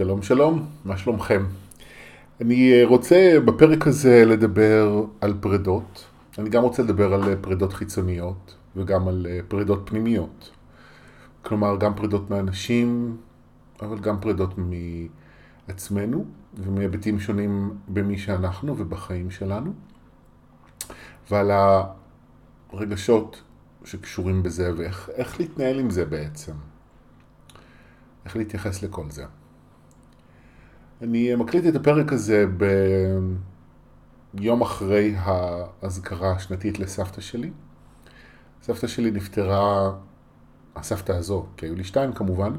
שלום שלום, מה שלומכם? אני רוצה בפרק הזה לדבר על פרדות. אני גם רוצה לדבר על פרדות חיצוניות וגם על פרדות פנימיות. כלומר, גם פרדות מאנשים, אבל גם פרדות מעצמנו ומהיבטים שונים במי שאנחנו ובחיים שלנו. ועל הרגשות שקשורים בזה ואיך להתנהל עם זה בעצם. איך להתייחס לכל זה. אני מקליט את הפרק הזה ביום אחרי האזכרה השנתית לסבתא שלי. סבתא שלי נפטרה, הסבתא הזו, כי היו לי שתיים כמובן,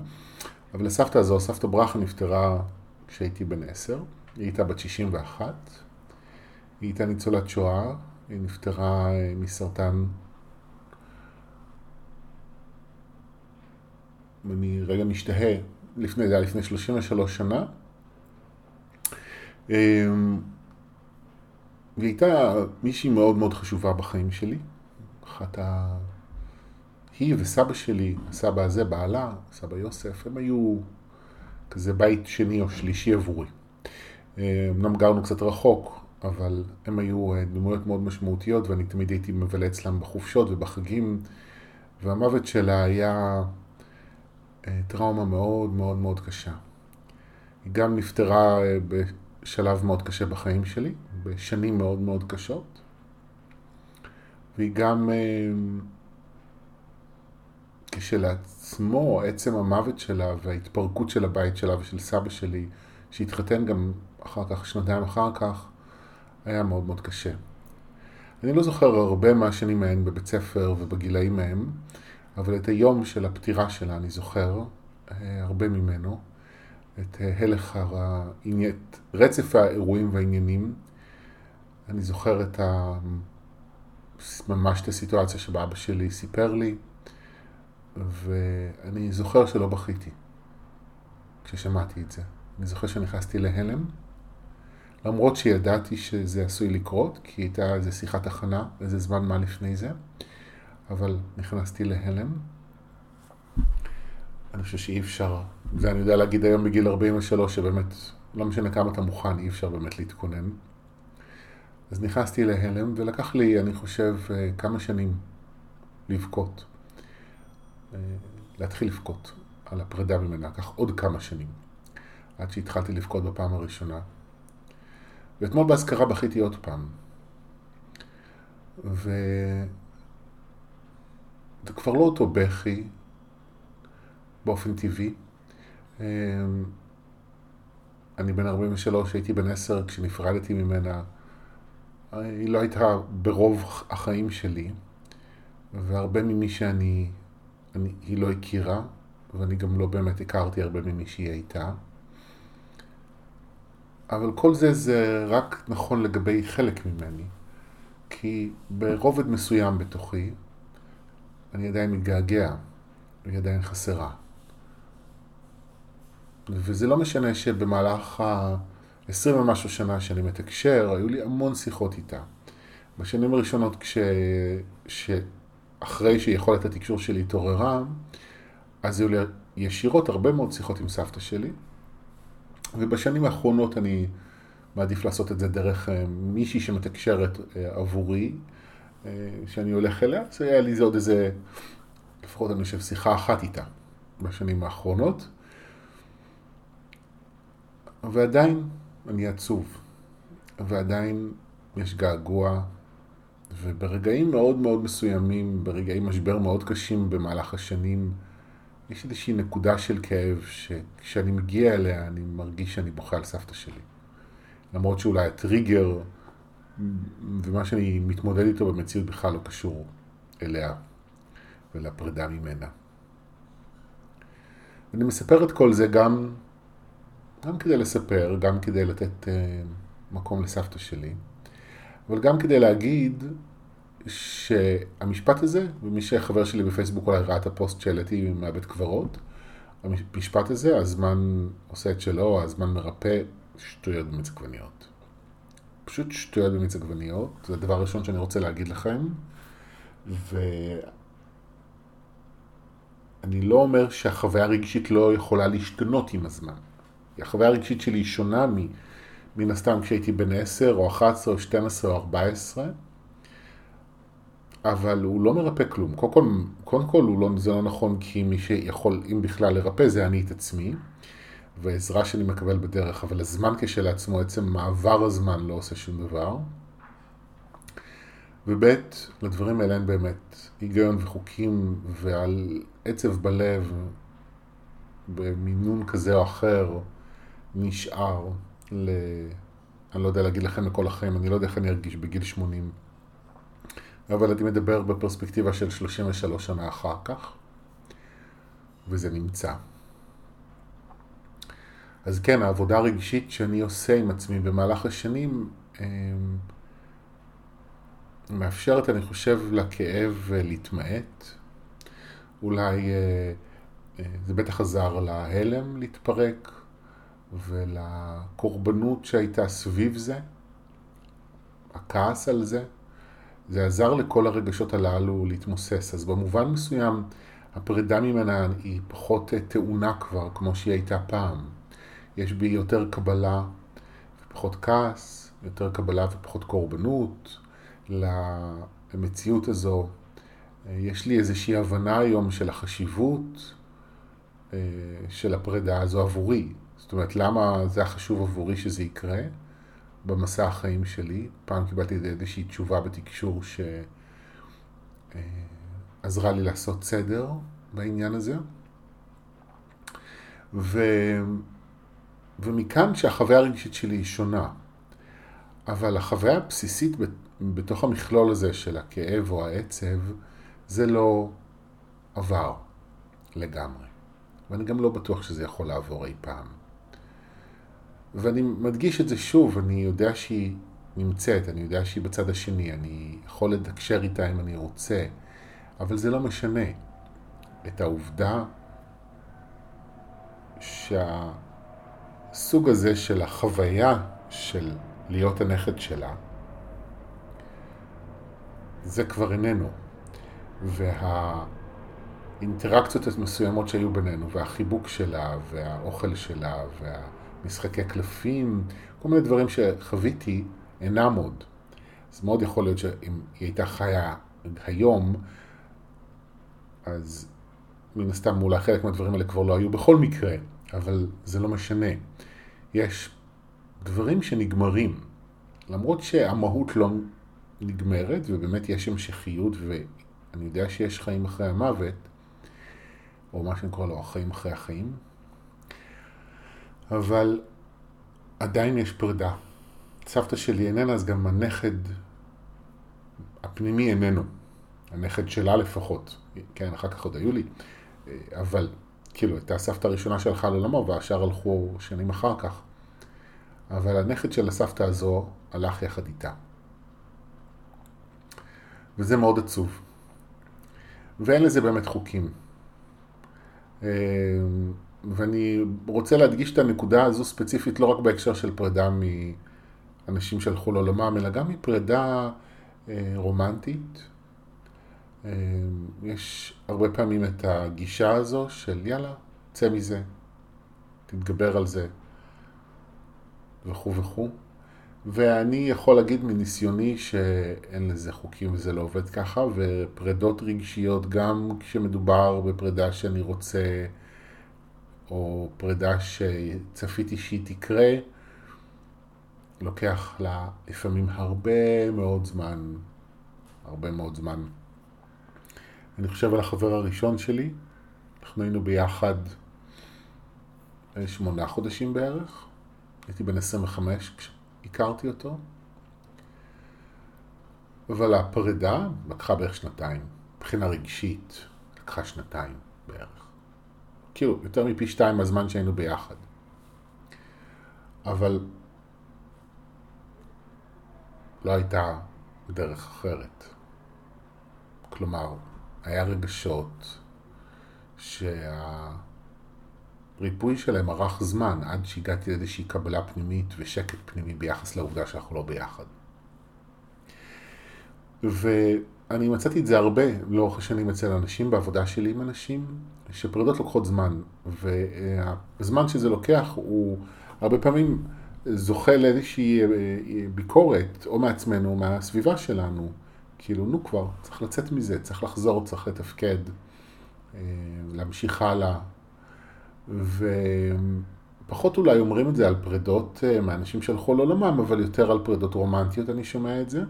אבל הסבתא הזו, סבתא ברכה נפטרה כשהייתי בן עשר, היא הייתה בת 61, היא הייתה ניצולת שואה, היא נפטרה מסרטן אני רגע משתהה, לפני, זה היה לפני 33 שנה. אמ, והיא הייתה מישהי מאוד מאוד חשובה בחיים שלי. אחת ה... היא וסבא שלי, הסבא הזה, בעלה, סבא יוסף, הם היו כזה בית שני או שלישי עבורי. אמ, אמנם גרנו קצת רחוק, אבל הם היו אה, דמויות מאוד משמעותיות ואני תמיד הייתי מבלה אצלם בחופשות ובחגים, והמוות שלה היה אה, טראומה מאוד מאוד מאוד קשה. היא גם נפטרה בשלב מאוד קשה בחיים שלי, בשנים מאוד מאוד קשות, והיא גם אה, כשלעצמו, עצם המוות שלה וההתפרקות של הבית שלה ושל סבא שלי, שהתחתן גם אחר כך, שנתיים אחר כך, היה מאוד מאוד קשה. אני לא זוכר הרבה מהשנים מהן בבית ספר ובגילאים מהם, אבל את היום של הפטירה שלה אני זוכר, אה, הרבה ממנו, את אה, הלך את רצף האירועים והעניינים. אני זוכר את ה... ממש את הסיטואציה שבה אבא שלי סיפר לי, ואני זוכר שלא בכיתי כששמעתי את זה. אני זוכר שנכנסתי להלם, למרות שידעתי שזה עשוי לקרות, כי הייתה איזו שיחת הכנה, איזה זמן מה לפני זה. אבל נכנסתי להלם. אני חושב שאי אפשר, זה אני יודע להגיד היום בגיל 43, שבאמת, לא משנה כמה אתה מוכן, אי אפשר באמת להתכונן. אז נכנסתי להלם, ולקח לי, אני חושב, אה, כמה שנים לבכות. אה, להתחיל לבכות על הפרידה ממנה, לקח עוד כמה שנים, עד שהתחלתי לבכות בפעם הראשונה. ואתמול באזכרה בכיתי עוד פעם. ו... זה כבר לא אותו בכי באופן טבעי. אמ, אני בן 43, הייתי בן 10 כשנפרדתי ממנה. היא לא הייתה ברוב החיים שלי, והרבה ממי שאני, אני, היא לא הכירה, ואני גם לא באמת הכרתי הרבה ממי שהיא הייתה. אבל כל זה זה רק נכון לגבי חלק ממני, כי ברובד מסוים בתוכי, אני עדיין מתגעגע, היא עדיין חסרה. וזה לא משנה שבמהלך ה-20 ומשהו שנה שאני מתקשר, היו לי המון שיחות איתה. בשנים הראשונות, כש... אחרי שיכולת התקשור שלי התעוררה, אז היו לי ישירות הרבה מאוד שיחות עם סבתא שלי, ובשנים האחרונות אני מעדיף לעשות את זה דרך אה, מישהי שמתקשרת אה, עבורי, אה, שאני הולך אליה, אז היה לי זה עוד איזה, לפחות אני חושב, שיחה אחת איתה בשנים האחרונות. ועדיין אני עצוב, ועדיין יש געגוע, וברגעים מאוד מאוד מסוימים, ברגעי משבר מאוד קשים במהלך השנים, יש איזושהי נקודה של כאב שכשאני מגיע אליה אני מרגיש שאני בוכה על סבתא שלי. למרות שאולי הטריגר ומה שאני מתמודד איתו במציאות בכלל לא קשור אליה ולפרידה ממנה. אני מספר את כל זה גם, גם כדי לספר, גם כדי לתת uh, מקום לסבתא שלי, אבל גם כדי להגיד שהמשפט הזה, ומי שחבר שלי בפייסבוק אולי ראה את הפוסט שהעליתי מהבית קברות, המשפט הזה, הזמן עושה את שלו, הזמן מרפא, שטויות במיץ עגבניות. פשוט שטויות במיץ עגבניות, זה הדבר הראשון שאני רוצה להגיד לכם. ואני לא אומר שהחוויה הרגשית לא יכולה להשתנות עם הזמן. החוויה הרגשית שלי היא שונה מן הסתם כשהייתי בן 10 או 11 או 12 או 14, אבל הוא לא מרפא כלום. קודם כל, קודם כל הוא לא, זה לא נכון כי מי שיכול, אם בכלל לרפא, זה אני את עצמי, ועזרה שאני מקבל בדרך, אבל הזמן כשלעצמו, עצם מעבר הזמן לא עושה שום דבר. וב' לדברים האלה אין באמת היגיון וחוקים ועל עצב בלב במינון כזה או אחר נשאר ל... אני לא יודע להגיד לכם לכל החיים, אני לא יודע איך אני ארגיש בגיל 80. אבל אני מדבר בפרספקטיבה של 33 שנה אחר כך, וזה נמצא. אז כן, העבודה הרגשית שאני עושה עם עצמי במהלך השנים אמ, מאפשרת, אני חושב, לכאב להתמעט. אולי אה, אה, זה בטח עזר להלם להתפרק ולקורבנות שהייתה סביב זה, הכעס על זה. זה עזר לכל הרגשות הללו להתמוסס. אז במובן מסוים, הפרידה ממנה היא פחות טעונה כבר, כמו שהיא הייתה פעם. יש בי יותר קבלה ופחות כעס, יותר קבלה ופחות קורבנות למציאות הזו. יש לי איזושהי הבנה היום של החשיבות אה, של הפרידה הזו עבורי. זאת אומרת, למה זה החשוב עבורי שזה יקרה? במסע החיים שלי. פעם קיבלתי איזושהי תשובה בתקשור שעזרה לי לעשות סדר בעניין הזה. ו... ומכאן שהחוויה הרגשית שלי היא שונה. אבל החוויה הבסיסית בתוך המכלול הזה של הכאב או העצב, זה לא עבר לגמרי. ואני גם לא בטוח שזה יכול לעבור אי פעם. ואני מדגיש את זה שוב, אני יודע שהיא נמצאת, אני יודע שהיא בצד השני, אני יכול לתקשר איתה אם אני רוצה, אבל זה לא משנה את העובדה שהסוג הזה של החוויה של להיות הנכד שלה, זה כבר איננו. והאינטראקציות המסוימות שהיו בינינו, והחיבוק שלה, והאוכל שלה, וה... משחקי קלפים, כל מיני דברים שחוויתי אינם עוד. אז מאוד יכול להיות שאם היא הייתה חיה היום, אז מן הסתם אולי חלק מהדברים האלה כבר לא היו בכל מקרה, אבל זה לא משנה. יש דברים שנגמרים, למרות שהמהות לא נגמרת, ובאמת יש המשכיות, ואני יודע שיש חיים אחרי המוות, או מה שאני קורא לו החיים אחרי החיים, אבל עדיין יש פרידה. סבתא שלי איננה, אז גם הנכד הפנימי איננו. הנכד שלה לפחות. כן, אחר כך עוד היו לי. אבל, כאילו, הייתה הסבתא הראשונה שהלכה לעולמו, והשאר הלכו שנים אחר כך. אבל הנכד של הסבתא הזו הלך יחד איתה. וזה מאוד עצוב. ואין לזה באמת חוקים. ואני רוצה להדגיש את הנקודה הזו ספציפית לא רק בהקשר של פרידה מאנשים שהלכו לעולמם, אלא גם מפרידה אה, רומנטית. אה, יש הרבה פעמים את הגישה הזו של יאללה, צא מזה, תתגבר על זה, וכו' וכו'. ואני יכול להגיד מניסיוני שאין לזה חוקים וזה לא עובד ככה, ופרידות רגשיות גם כשמדובר בפרידה שאני רוצה או פרידה שצפיתי שהיא תקרה, לוקח לה לפעמים הרבה מאוד זמן, הרבה מאוד זמן. אני חושב על החבר הראשון שלי, אנחנו היינו ביחד שמונה חודשים בערך, הייתי בן 25 כשהכרתי אותו, אבל הפרידה לקחה בערך שנתיים, מבחינה רגשית לקחה שנתיים בערך. כאילו, יותר מפי שתיים מהזמן שהיינו ביחד. אבל לא הייתה דרך אחרת. כלומר, היה רגשות שהריפוי שלהם ארך זמן עד שהגעתי לאיזושהי קבלה פנימית ושקט פנימי ביחס לעובדה שאנחנו לא ביחד. אני מצאתי את זה הרבה לאורך השנים אצל אנשים, בעבודה שלי עם אנשים, שפרידות לוקחות זמן, והזמן שזה לוקח הוא הרבה פעמים זוכה לאיזושהי אה, ביקורת, או מעצמנו או מהסביבה שלנו. כאילו, נו כבר, צריך לצאת מזה, צריך לחזור, צריך לתפקד, אה, להמשיך הלאה. ופחות אולי אומרים את זה על פרידות אה, מאנשים שהלכו לעולמם, אבל יותר על פרידות רומנטיות אני שומע את זה.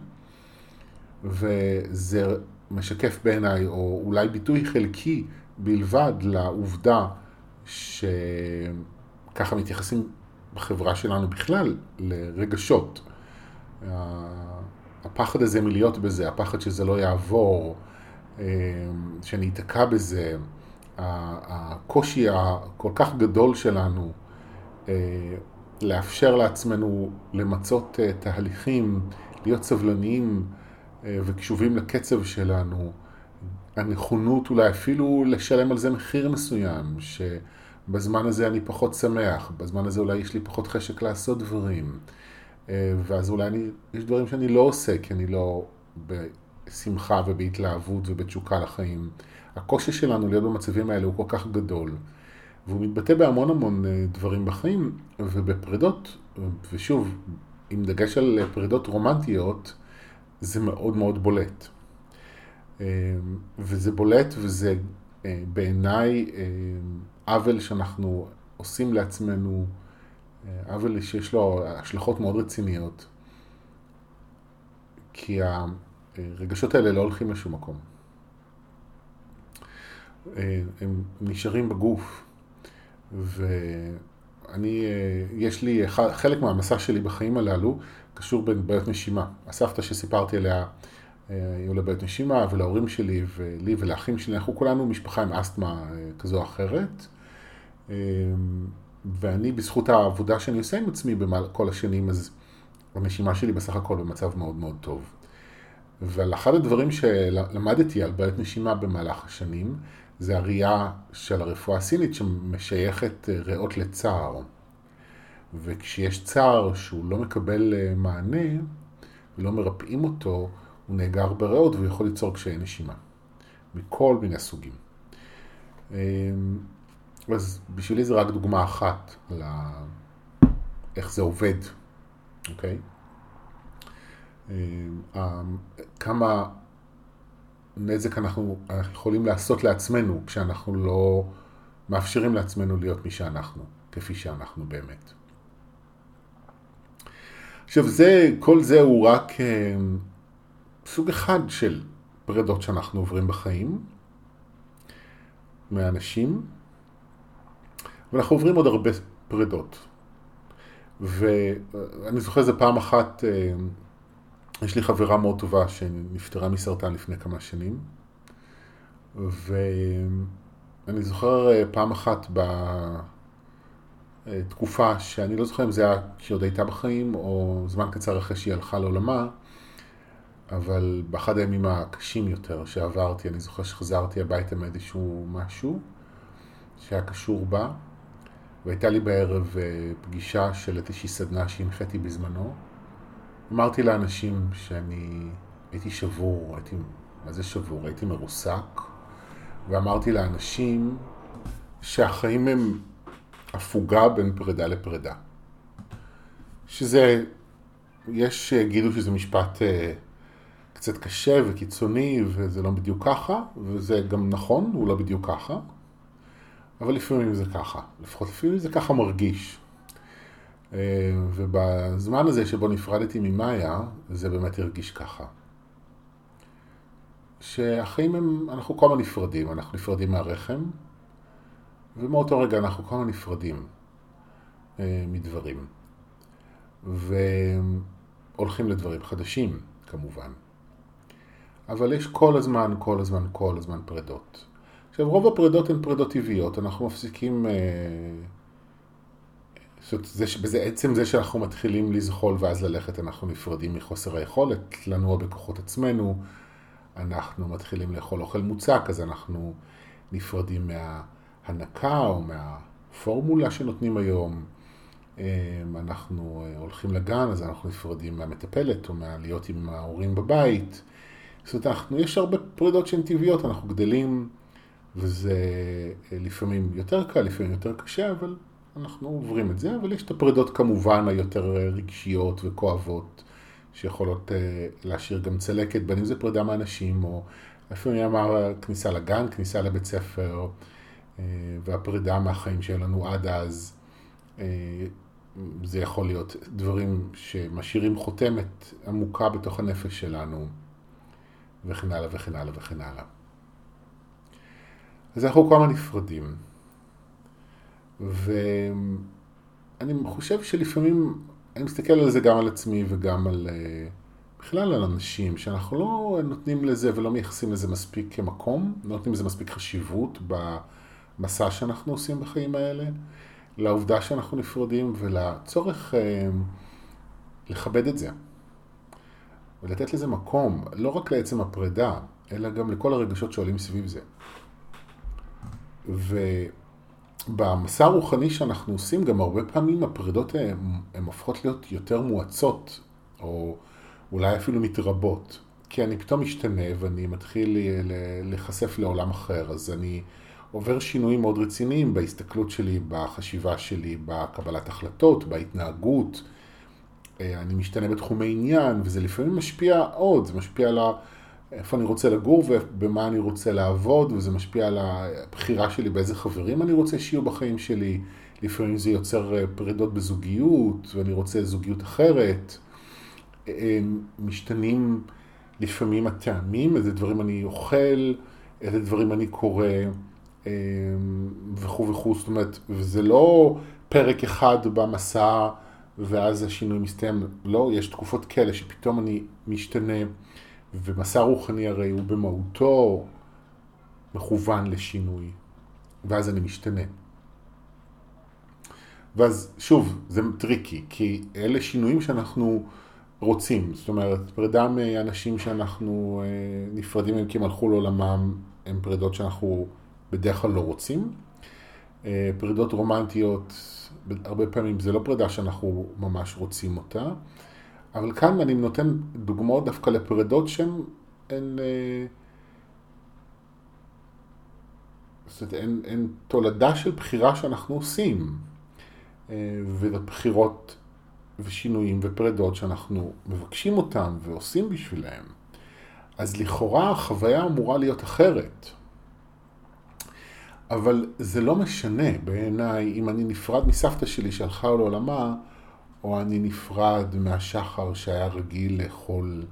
וזה משקף בעיניי, או אולי ביטוי חלקי בלבד לעובדה שככה מתייחסים בחברה שלנו בכלל לרגשות. הפחד הזה מלהיות בזה, הפחד שזה לא יעבור, אה, שאני אתקע בזה, הקושי הכל כך גדול שלנו אה, לאפשר לעצמנו למצות אה, תהליכים, להיות סבלניים וקשובים לקצב שלנו, הנכונות אולי אפילו לשלם על זה מחיר מסוים, שבזמן הזה אני פחות שמח, בזמן הזה אולי יש לי פחות חשק לעשות דברים. אה, ואז אולי אני, יש דברים שאני לא עושה, כי אני לא בשמחה ובהתלהבות ובתשוקה לחיים. הקושי שלנו להיות במצבים האלה הוא כל כך גדול, והוא מתבטא בהמון המון אה, דברים בחיים, ובפרידות, ושוב, עם דגש על פרידות רומנטיות, זה מאוד מאוד בולט. אה, וזה בולט וזה בעיניי עוול שאנחנו עושים לעצמנו עוול שיש לו השלכות מאוד רציניות, כי הרגשות האלה לא הולכים לשום מקום. הם נשארים בגוף, ואני, יש לי, חלק מהמסע שלי בחיים הללו קשור בבעיות נשימה. הסבתא שסיפרתי עליה, היו לה בעיות נשימה, ולהורים שלי ולי ולאחים שלי, אנחנו כולנו משפחה עם אסתמה כזו או אחרת. ואני, בזכות העבודה שאני עושה עם עצמי כל השנים, אז הנשימה שלי בסך הכל במצב מאוד מאוד טוב. אבל אחד הדברים שלמדתי על בעיות נשימה במהלך השנים, זה הראייה של הרפואה הסינית שמשייכת אה, ריאות לצער. וכשיש צער שהוא לא מקבל אה, מענה ולא מרפאים אותו, הוא נאגר בריאות והוא יכול ליצור קשיי נשימה. מכל מיני סוגים. אמ, אז בשבילי זה רק דוגמה אחת על איך זה עובד, אוקיי? אה, כמה נזק אנחנו יכולים לעשות לעצמנו כשאנחנו לא מאפשרים לעצמנו להיות מי שאנחנו, כפי שאנחנו באמת. עכשיו זה, כל זה הוא רק אה, סוג אחד של פרדות שאנחנו עוברים בחיים מאנשים, ואנחנו עוברים עוד הרבה פרדות. ואני זוכר איזה פעם אחת, אה, יש לי חברה מאוד טובה שנפטרה מסרטן לפני כמה שנים, ואני זוכר אה, פעם אחת בתקופה שאני לא זוכר אם זה היה כשהיא עוד הייתה בחיים, או זמן קצר אחרי שהיא הלכה לעולמה, אבל באחד הימים הקשים יותר שעברתי, אני זוכר שחזרתי הביתה מאיזשהו משהו שהיה קשור בה. והייתה לי בערב אה, פגישה של איזושהי סדנה שהנחיתי בזמנו. אמרתי לאנשים שאני הייתי שבור, הייתי, מה זה שבור? הייתי מרוסק, ואמרתי לאנשים שהחיים הם הפוגה בין פרידה לפרידה. שזה, יש שיגידו שזה משפט אה, קצת קשה וקיצוני וזה לא בדיוק ככה, וזה גם נכון, הוא לא בדיוק ככה. אבל לפעמים זה ככה, לפחות לפעמים זה ככה מרגיש. אה, ובזמן הזה שבו נפרדתי ממאיה, זה באמת הרגיש ככה. שהחיים הם, אנחנו כל הזמן נפרדים, אנחנו נפרדים מהרחם, ומאותו רגע אנחנו כל הזמן נפרדים אה, מדברים. והולכים לדברים חדשים, כמובן. אבל יש כל הזמן, כל הזמן, כל הזמן פרדות. עכשיו, רוב הפרידות הן פרידות טבעיות, אנחנו מפסיקים... אה, זה, בזה, עצם זה שאנחנו מתחילים לזחול ואז ללכת, אנחנו נפרדים מחוסר היכולת לנוע בכוחות עצמנו, אנחנו מתחילים לאכול אוכל מוצק, אז אנחנו נפרדים מההנקה או מהפורמולה שנותנים היום. אה, אנחנו אה, הולכים לגן, אז אנחנו נפרדים מהמטפלת או מהלהיות עם ההורים בבית. זאת אומרת, אנחנו, יש הרבה פרידות שהן טבעיות, אנחנו גדלים, וזה לפעמים יותר קל, לפעמים יותר קשה, אבל אנחנו עוברים את זה, אבל יש את הפרידות כמובן היותר רגשיות וכואבות, שיכולות להשאיר גם צלקת, בין אם זה פרידה מאנשים, או לפעמים אמר כניסה לגן, כניסה לבית ספר, והפרידה מהחיים שהיו לנו עד אז. זה יכול להיות דברים שמשאירים חותמת עמוקה בתוך הנפש שלנו, וכן הלאה וכן הלאה וכן הלאה. אז אנחנו כל הזמן נפרדים. ואני חושב שלפעמים, אני מסתכל על זה גם על עצמי וגם על, אה, בכלל על אנשים, שאנחנו לא נותנים לזה ולא מייחסים לזה מספיק כמקום, לא נותנים לזה מספיק חשיבות במסע שאנחנו עושים בחיים האלה. לעובדה שאנחנו נפרדים ולצורך אה, לכבד את זה. ולתת לזה מקום, לא רק לעצם הפרידה, אלא גם לכל הרגשות שעולים סביב זה. ובמסע הרוחני שאנחנו עושים, גם הרבה פעמים הפרידות הן הופכות להיות יותר מואצות, או אולי אפילו מתרבות. כי אני פתאום משתנה ואני מתחיל להיחשף לעולם אחר, אז אני עובר שינויים מאוד רציניים בהסתכלות שלי, בחשיבה שלי, בקבלת החלטות, בהתנהגות. אה, אני משתנה בתחומי עניין, וזה לפעמים משפיע עוד, זה משפיע על איפה אני רוצה לגור ובמה אני רוצה לעבוד, וזה משפיע על הבחירה שלי באיזה חברים אני רוצה שיהיו בחיים שלי. לפעמים זה יוצר אה, פרידות בזוגיות, ואני רוצה זוגיות אחרת. אה, משתנים לפעמים הטעמים, איזה דברים אני אוכל, איזה דברים אני קורא. אמ, וכו' וכו', זאת אומרת, וזה לא פרק אחד במסע ואז השינוי מסתיים, לא, יש תקופות כאלה שפתאום אני משתנה, ומסע רוחני הרי הוא במהותו מכוון לשינוי, ואז אני משתנה. ואז שוב, זה tricky, כי אלה שינויים שאנחנו רוצים, זאת אומרת, פרידה מאנשים שאנחנו אה, נפרדים מהם כי הם הלכו לעולמם, הם פרידות שאנחנו בדרך כלל לא רוצים. אה, פרידות רומנטיות, הרבה פעמים זה לא פרידה שאנחנו ממש רוצים אותה, אבל כאן אני נותן דוגמאות דווקא לפרידות שהן הן, זאת הן, הן תולדה של בחירה שאנחנו עושים, אה, וזה בחירות ושינויים ופרידות שאנחנו מבקשים אותם ועושים בשבילם. אז לכאורה החוויה אמורה להיות אחרת. אבל זה לא משנה בעיניי אם אני נפרד מסבתא שלי שהלכה לעולמה, או אני נפרד מהשחר שהיה רגיל לאכול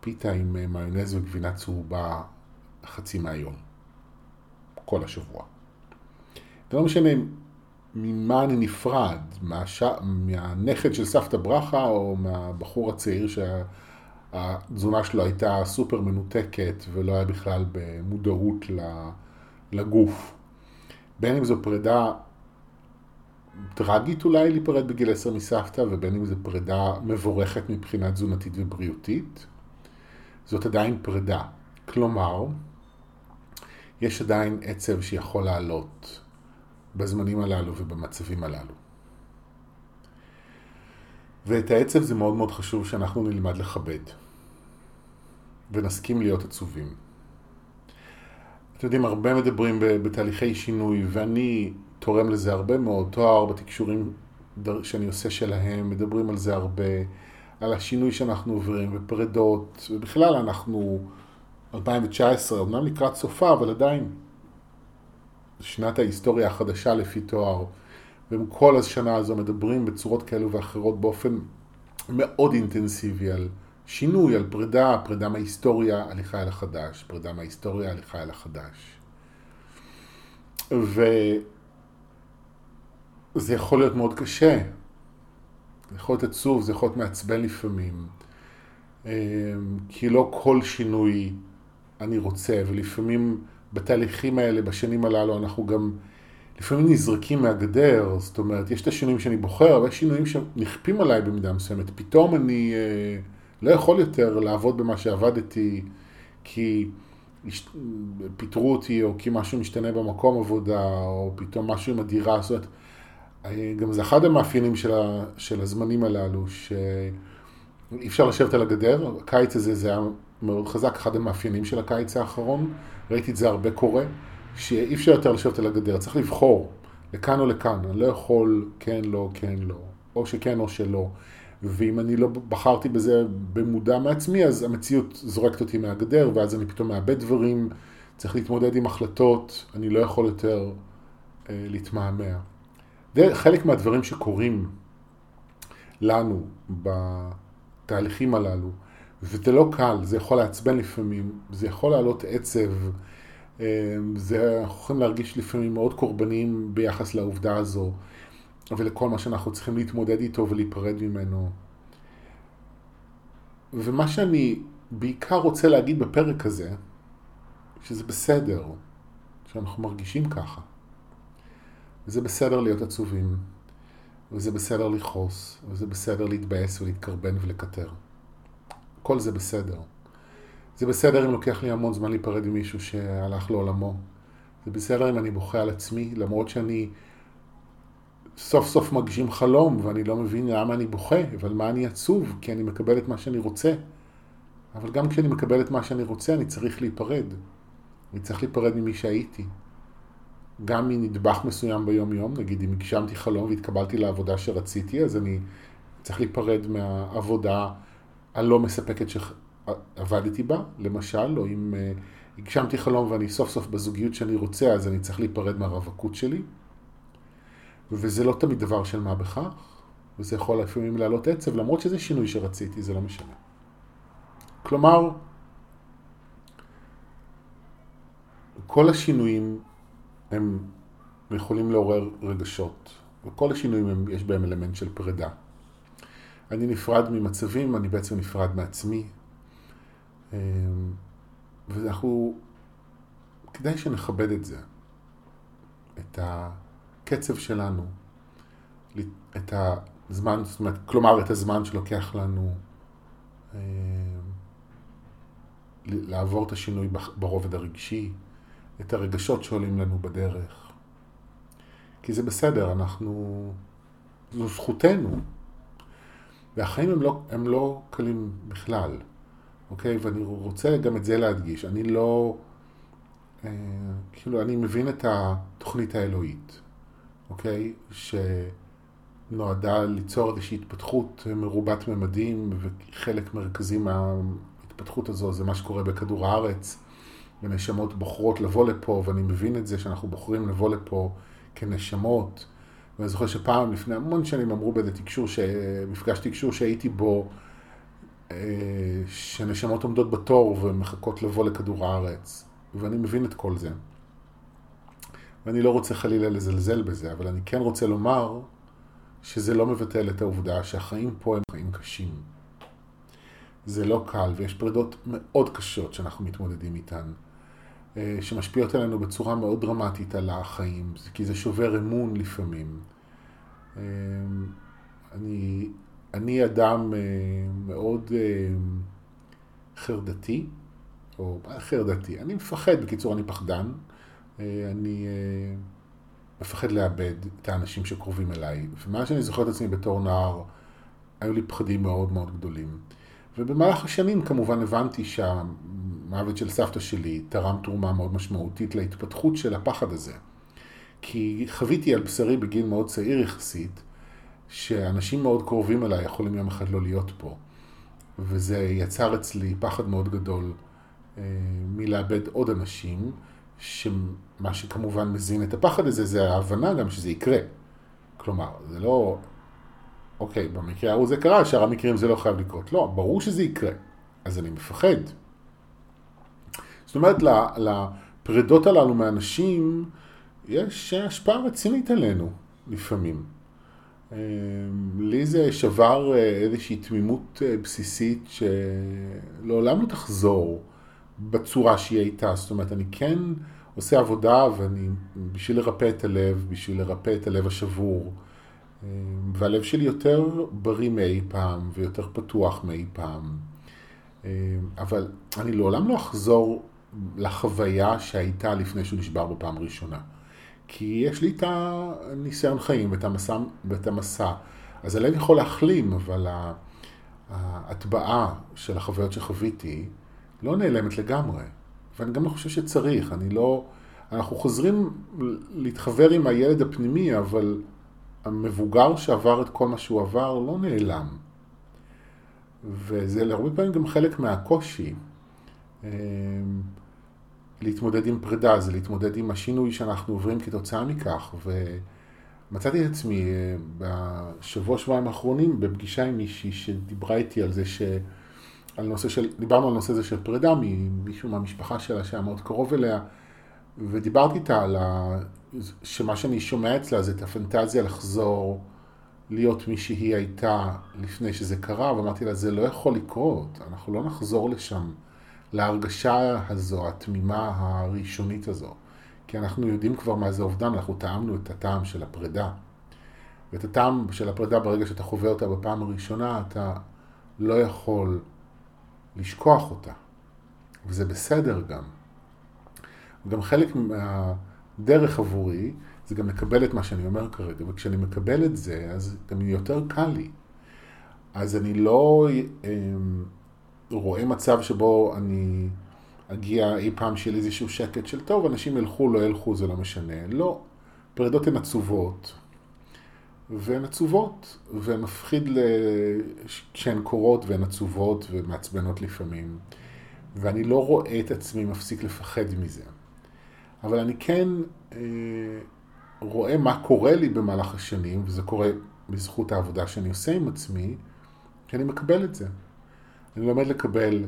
פיתה עם אה, מיונז וגבינה צהובה חצי מהיום, כל השבוע. זה לא משנה ממה אני נפרד, מהש... מהנכד של סבתא ברכה או מהבחור הצעיר שהתזונה שלו הייתה סופר מנותקת ולא היה בכלל במודעות לגוף. בין אם זו פרידה טרגית אולי להיפרד בגיל 10 מסבתא, ובין אם זו פרידה מבורכת מבחינה תזונתית ובריאותית, זאת עדיין פרידה. כלומר, יש עדיין עצב שיכול לעלות בזמנים הללו ובמצבים הללו. ואת העצב זה מאוד מאוד חשוב שאנחנו נלמד לכבד, ונסכים להיות עצובים. אתם יודעים, הרבה מדברים בתהליכי שינוי, ואני תורם לזה הרבה מאוד. תואר בתקשורים שאני עושה שלהם, מדברים על זה הרבה, על השינוי שאנחנו עוברים, ופרדות, ובכלל אנחנו 2019, אמנם לקראת סופה, אבל עדיין שנת ההיסטוריה החדשה לפי תואר, וכל השנה הזו מדברים בצורות כאלו ואחרות באופן מאוד אינטנסיבי על שינוי, על פרידה, פרידה מההיסטוריה, הליכה אל החדש, פרידה מההיסטוריה, הליכה אל החדש. וזה יכול להיות מאוד קשה, זה יכול להיות עצוב, זה יכול להיות מעצבן לפעמים, אמ, כי לא כל שינוי אני רוצה, ולפעמים בתהליכים האלה, בשנים הללו, אנחנו גם לפעמים נזרקים מהגדר, זאת אומרת, יש את השינויים שאני בוחר, אבל יש שינויים שנכפים עליי במידה מסוימת. פתאום אני... אה, לא יכול יותר לעבוד במה שעבדתי כי פיטרו אותי או כי משהו משתנה במקום עבודה או פתאום משהו עם הדירה, זאת אומרת, גם זה אחד המאפיינים של, ה, של הזמנים הללו, אי אפשר לשבת על הגדר, הקיץ הזה זה היה מאוד חזק, אחד המאפיינים של הקיץ האחרון, ראיתי את זה הרבה קורה, שאי אפשר יותר לשבת על הגדר, צריך לבחור לכאן או לכאן, אני לא יכול כן, לא, כן, לא, או שכן או שלא. ואם אני לא בחרתי בזה במודע מעצמי, אז המציאות זורקת אותי מהגדר, ואז אני פתאום מאבד דברים, צריך להתמודד עם החלטות, אני לא יכול יותר אה, להתמהמה. חלק מהדברים שקורים לנו בתהליכים הללו, וזה לא קל, זה יכול לעצבן לפעמים, זה יכול לעלות עצב, אה, זה, אנחנו יכולים להרגיש לפעמים מאוד קורבניים ביחס לעובדה הזו. ולכל מה שאנחנו צריכים להתמודד איתו ולהיפרד ממנו. ומה שאני בעיקר רוצה להגיד בפרק הזה, שזה בסדר, שאנחנו מרגישים ככה. וזה בסדר להיות עצובים, וזה בסדר לכעוס, וזה בסדר להתבאס ולהתקרבן ולקטר. כל זה בסדר. זה בסדר אם לוקח לי המון זמן להיפרד ממישהו שהלך לעולמו. זה בסדר אם אני בוכה על עצמי, למרות שאני סוף סוף מגשים חלום, ואני לא מבין למה אני בוכה, אבל מה אני עצוב, כי אני מקבל את מה שאני רוצה. אבל גם כשאני מקבל את מה שאני רוצה, אני צריך להיפרד. אני צריך להיפרד ממי שהייתי. גם מנדבך מסוים ביום-יום, נגיד אם הגשמתי חלום והתקבלתי לעבודה שרציתי, אז אני צריך להיפרד מהעבודה הלא מספקת שעבדתי בה, למשל, או אם אה, הגשמתי חלום ואני סוף סוף בזוגיות שאני רוצה, אז אני צריך להיפרד מהרווקות שלי. וזה לא תמיד דבר של מה בכך, וזה יכול לפעמים להעלות עצב, למרות שזה שינוי שרציתי, זה לא משנה. כלומר, כל השינויים הם יכולים לעורר רגשות, וכל השינויים הם, יש בהם אלמנט של פרידה. אני נפרד ממצבים, אני בעצם נפרד מעצמי. אמ, ואנחנו, כדאי שנכבד את זה, את ה... הקצב שלנו, את הזמן, זאת אומרת, כלומר את הזמן שלוקח לנו אה, לעבור את השינוי ברובד הרגשי, את הרגשות שעולים לנו בדרך. כי זה בסדר, אנחנו, זו זכותנו. והחיים הם לא, הם לא קלים בכלל, אוקיי? ואני רוצה גם את זה להדגיש. אני לא, אה, כאילו, אני מבין את התוכנית האלוהית. אוקיי? שנועדה ליצור איזושהי התפתחות מרובת ממדים, וחלק מרכזי מההתפתחות הזו זה מה שקורה בכדור הארץ, ונשמות בוחרות לבוא לפה, ואני מבין את זה שאנחנו בוחרים לבוא לפה כנשמות. ואני זוכר שפעם, לפני המון שנים, אמרו באיזה תקשור, מפגש תקשור שהייתי בו, אה, שנשמות עומדות בתור ומחכות לבוא לכדור הארץ. ואני מבין את כל זה. ואני לא רוצה חלילה לזלזל בזה, אבל אני כן רוצה לומר שזה לא מבטל את העובדה שהחיים פה הם חיים קשים. זה לא קל, ויש פרידות מאוד קשות שאנחנו מתמודדים איתן, אה, שמשפיעות עלינו בצורה מאוד דרמטית על החיים, כי זה שובר אמון לפעמים. אה, אני, אני אדם אה, מאוד חרדתי, או חרדתי, אני מפחד, בקיצור אני פחדן, אני אה, מפחד לאבד את האנשים שקרובים אליי. ומאז שאני זוכר את עצמי בתור נער, היו לי פחדים מאוד מאוד גדולים. ובמהלך השנים כמובן הבנתי שהמוות של סבתא שלי תרם תרומה מאוד משמעותית להתפתחות של הפחד הזה. כי חוויתי על בשרי בגיל מאוד צעיר יחסית, שאנשים מאוד קרובים אליי יכולים יום אחד לא להיות פה. וזה יצר אצלי פחד מאוד גדול אה, מלאבד עוד אנשים, שמה שכמובן מזין את הפחד הזה זה ההבנה גם שזה יקרה. כלומר, זה לא, אוקיי, במקרה ההוא זה קרה, שאר המקרים זה לא חייב לקרות. לא, ברור שזה יקרה. אז אני מפחד. זאת אומרת, לפרידות הללו מאנשים יש השפעה רצינית עלינו לפעמים. אמ, לי זה שבר אה, איזושהי תמימות אה, בסיסית שלעולם לא תחזור. בצורה שהיא הייתה. זאת אומרת, אני כן עושה עבודה ואני, בשביל לרפא את הלב, בשביל לרפא את הלב השבור. אה, והלב שלי יותר בריא מאי פעם ויותר פתוח מאי פעם. אה, אבל אני לעולם לא אחזור לחוויה שהייתה לפני שהוא נשבר בפעם הראשונה. כי יש לי את הניסיון חיים ואת המסע, ואת המסע. אז הלב יכול להחלים, אבל ההטבעה של החוויות שחוויתי לא נעלמת לגמרי. ואני גם לא חושב שצריך, אני לא... אנחנו חוזרים להתחבר עם הילד הפנימי, אבל המבוגר שעבר את כל מה שהוא עבר לא נעלם. וזה להרבה פעמים גם חלק מהקושי. אמ, להתמודד עם פרידה, זה להתמודד עם השינוי שאנחנו עוברים כתוצאה מכך. ומצאתי את עצמי אה, בשבוע, שבועיים האחרונים בפגישה עם מישהי שדיברה איתי על זה ש... על נושא של, דיברנו על נושא הזה של פרידה ממישהו מהמשפחה שלה שהיה מאוד קרוב אליה, ודיברתי איתה על ה... שמה שאני שומע אצלה זה את הפנטזיה לחזור להיות מי שהיא הייתה לפני שזה קרה, ואמרתי לה, זה לא יכול לקרות, אנחנו לא נחזור לשם, להרגשה הזו, התמימה הראשונית הזו. כי אנחנו יודעים כבר מה זה אובדן, אנחנו טעמנו את הטעם של הפרידה. ואת הטעם של הפרידה, ברגע שאתה חווה אותה בפעם הראשונה, אתה לא יכול לשכוח אותה. וזה בסדר גם. גם חלק מהדרך עבורי זה גם לקבל את מה שאני אומר כרגע, וכשאני מקבל את זה, אז גם יותר קל לי. אז אני לא אה, רואה מצב שבו אני אגיע אי פעם שיהיה לי איזשהו שקט של טוב, אנשים ילכו, לא ילכו, זה לא משנה. לא. פרידות הן עצובות, והן עצובות, ומפחיד כשהן קורות והן עצובות ומעצבנות לפעמים. ואני לא רואה את עצמי מפסיק לפחד מזה. אבל אני כן אה, רואה מה קורה לי במהלך השנים, וזה קורה בזכות העבודה שאני עושה עם עצמי, כי אני מקבל את זה. אני לומד לקבל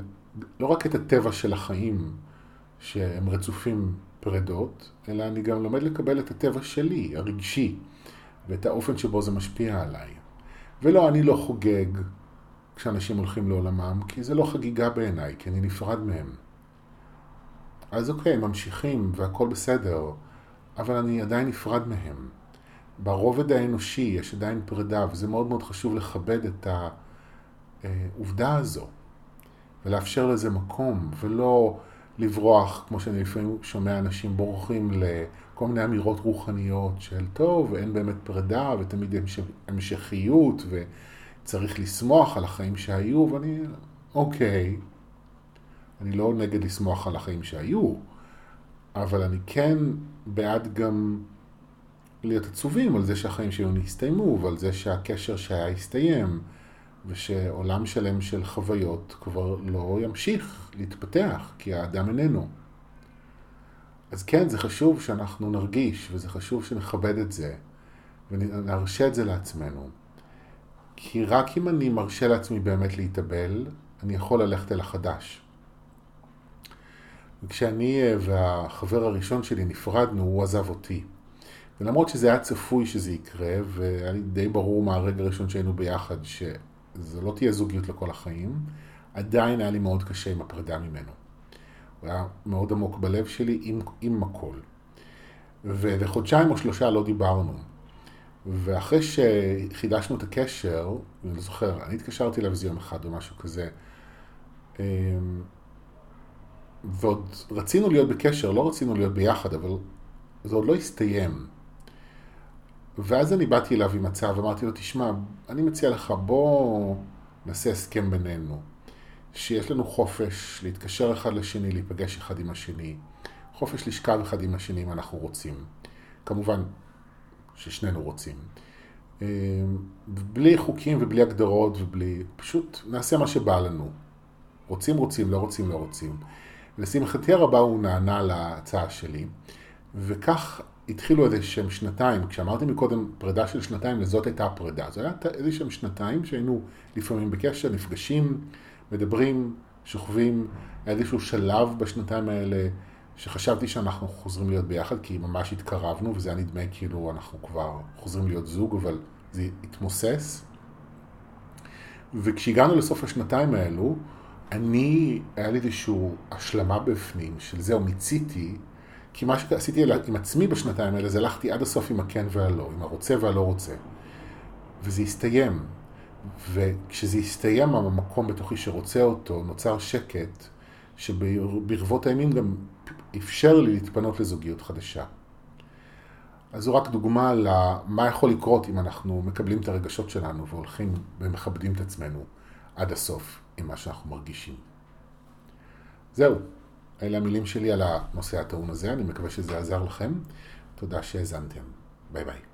לא רק את הטבע של החיים, שהם רצופים פרדות, אלא אני גם לומד לקבל את הטבע שלי, הרגשי, ואת האופן שבו זה משפיע עליי. ולא, אני לא חוגג כשאנשים הולכים לעולמם, כי זה לא חגיגה בעיניי, כי אני נפרד מהם. אז אוקיי, ממשיכים והכל בסדר, אבל אני עדיין נפרד מהם. ברובד האנושי יש עדיין פרידה, וזה מאוד מאוד חשוב לכבד את העובדה הזו, ולאפשר לזה מקום, ולא לברוח, כמו שאני לפעמים שומע אנשים בורחים לכל מיני אמירות רוחניות של טוב, אין באמת פרידה, ותמיד המשכיות, וצריך לשמוח על החיים שהיו, ואני, אוקיי, אני לא נגד לשמוח על החיים שהיו, אבל אני כן בעד גם להיות עצובים על זה שהחיים שלנו הסתיימו, ועל זה שהקשר שהיה הסתיים, ושעולם שלם של חוויות כבר לא ימשיך להתפתח, כי האדם איננו. אז כן, זה חשוב שאנחנו נרגיש, וזה חשוב שנכבד את זה, ונרשה את זה לעצמנו. כי רק אם אני מרשה לעצמי באמת להתאבל, אני יכול ללכת אל החדש. וכשאני אה, והחבר הראשון שלי נפרדנו, הוא עזב אותי. ולמרות שזה היה צפוי שזה יקרה, והיה לי די ברור מהרגע הראשון שהיינו ביחד שזו לא תהיה זוגיות לכל החיים, עדיין היה לי מאוד קשה עם הפרידה ממנו. הוא היה מאוד עמוק בלב שלי עם, עם הכל. ולחודשיים או שלושה לא דיברנו. ואחרי שחידשנו את הקשר, אני לא זוכר, אני התקשרתי אליו איזה יום אחד או משהו כזה, אמ, ועוד רצינו להיות בקשר, לא רצינו להיות ביחד, אבל זה עוד לא הסתיים. ואז אני באתי אליו עם הצעה ואמרתי לו, תשמע, אני מציע לך, בוא נעשה הסכם בינינו, שיש לנו חופש להתקשר אחד לשני, להיפגש אחד עם השני, חופש לשכב אחד עם השני אם אנחנו רוצים. כמובן ששנינו רוצים. אה, בלי חוקים ובלי הגדרות ובלי, פשוט נעשה מה שבא לנו. רוצים, רוצים, לא רוצים, לא רוצים. לשמחתי הרבה הוא נענה להצעה שלי, וכך התחילו איזה שהם שנתיים, כשאמרתי מקודם פרידה של שנתיים, לזאת הייתה הפרידה. זה היה איזה שהם שנתיים שהיינו לפעמים בקשר, נפגשים, מדברים, שוכבים, היה איזשהו שלב בשנתיים האלה שחשבתי שאנחנו חוזרים להיות ביחד, כי ממש התקרבנו, וזה היה נדמה כאילו אנחנו כבר חוזרים להיות זוג, אבל זה התמוסס. וכשהגענו לסוף השנתיים האלו, אני, היה לי איזושהי השלמה בפנים של זהו, מיציתי, כי מה שעשיתי עם עצמי בשנתיים האלה, זה הלכתי עד הסוף עם הכן והלא, עם הרוצה והלא רוצה. וזה הסתיים. וכשזה הסתיים המקום בתוכי שרוצה אותו, נוצר שקט, שברבות הימים גם אפשר לי להתפנות לזוגיות חדשה. אז זו רק דוגמה למה יכול לקרות אם אנחנו מקבלים את הרגשות שלנו והולכים ומכבדים את עצמנו. עד הסוף עם מה שאנחנו מרגישים. זהו, אלה המילים שלי על הנושא הטעון הזה, אני מקווה שזה עזר לכם. תודה שהאזנתם. ביי ביי.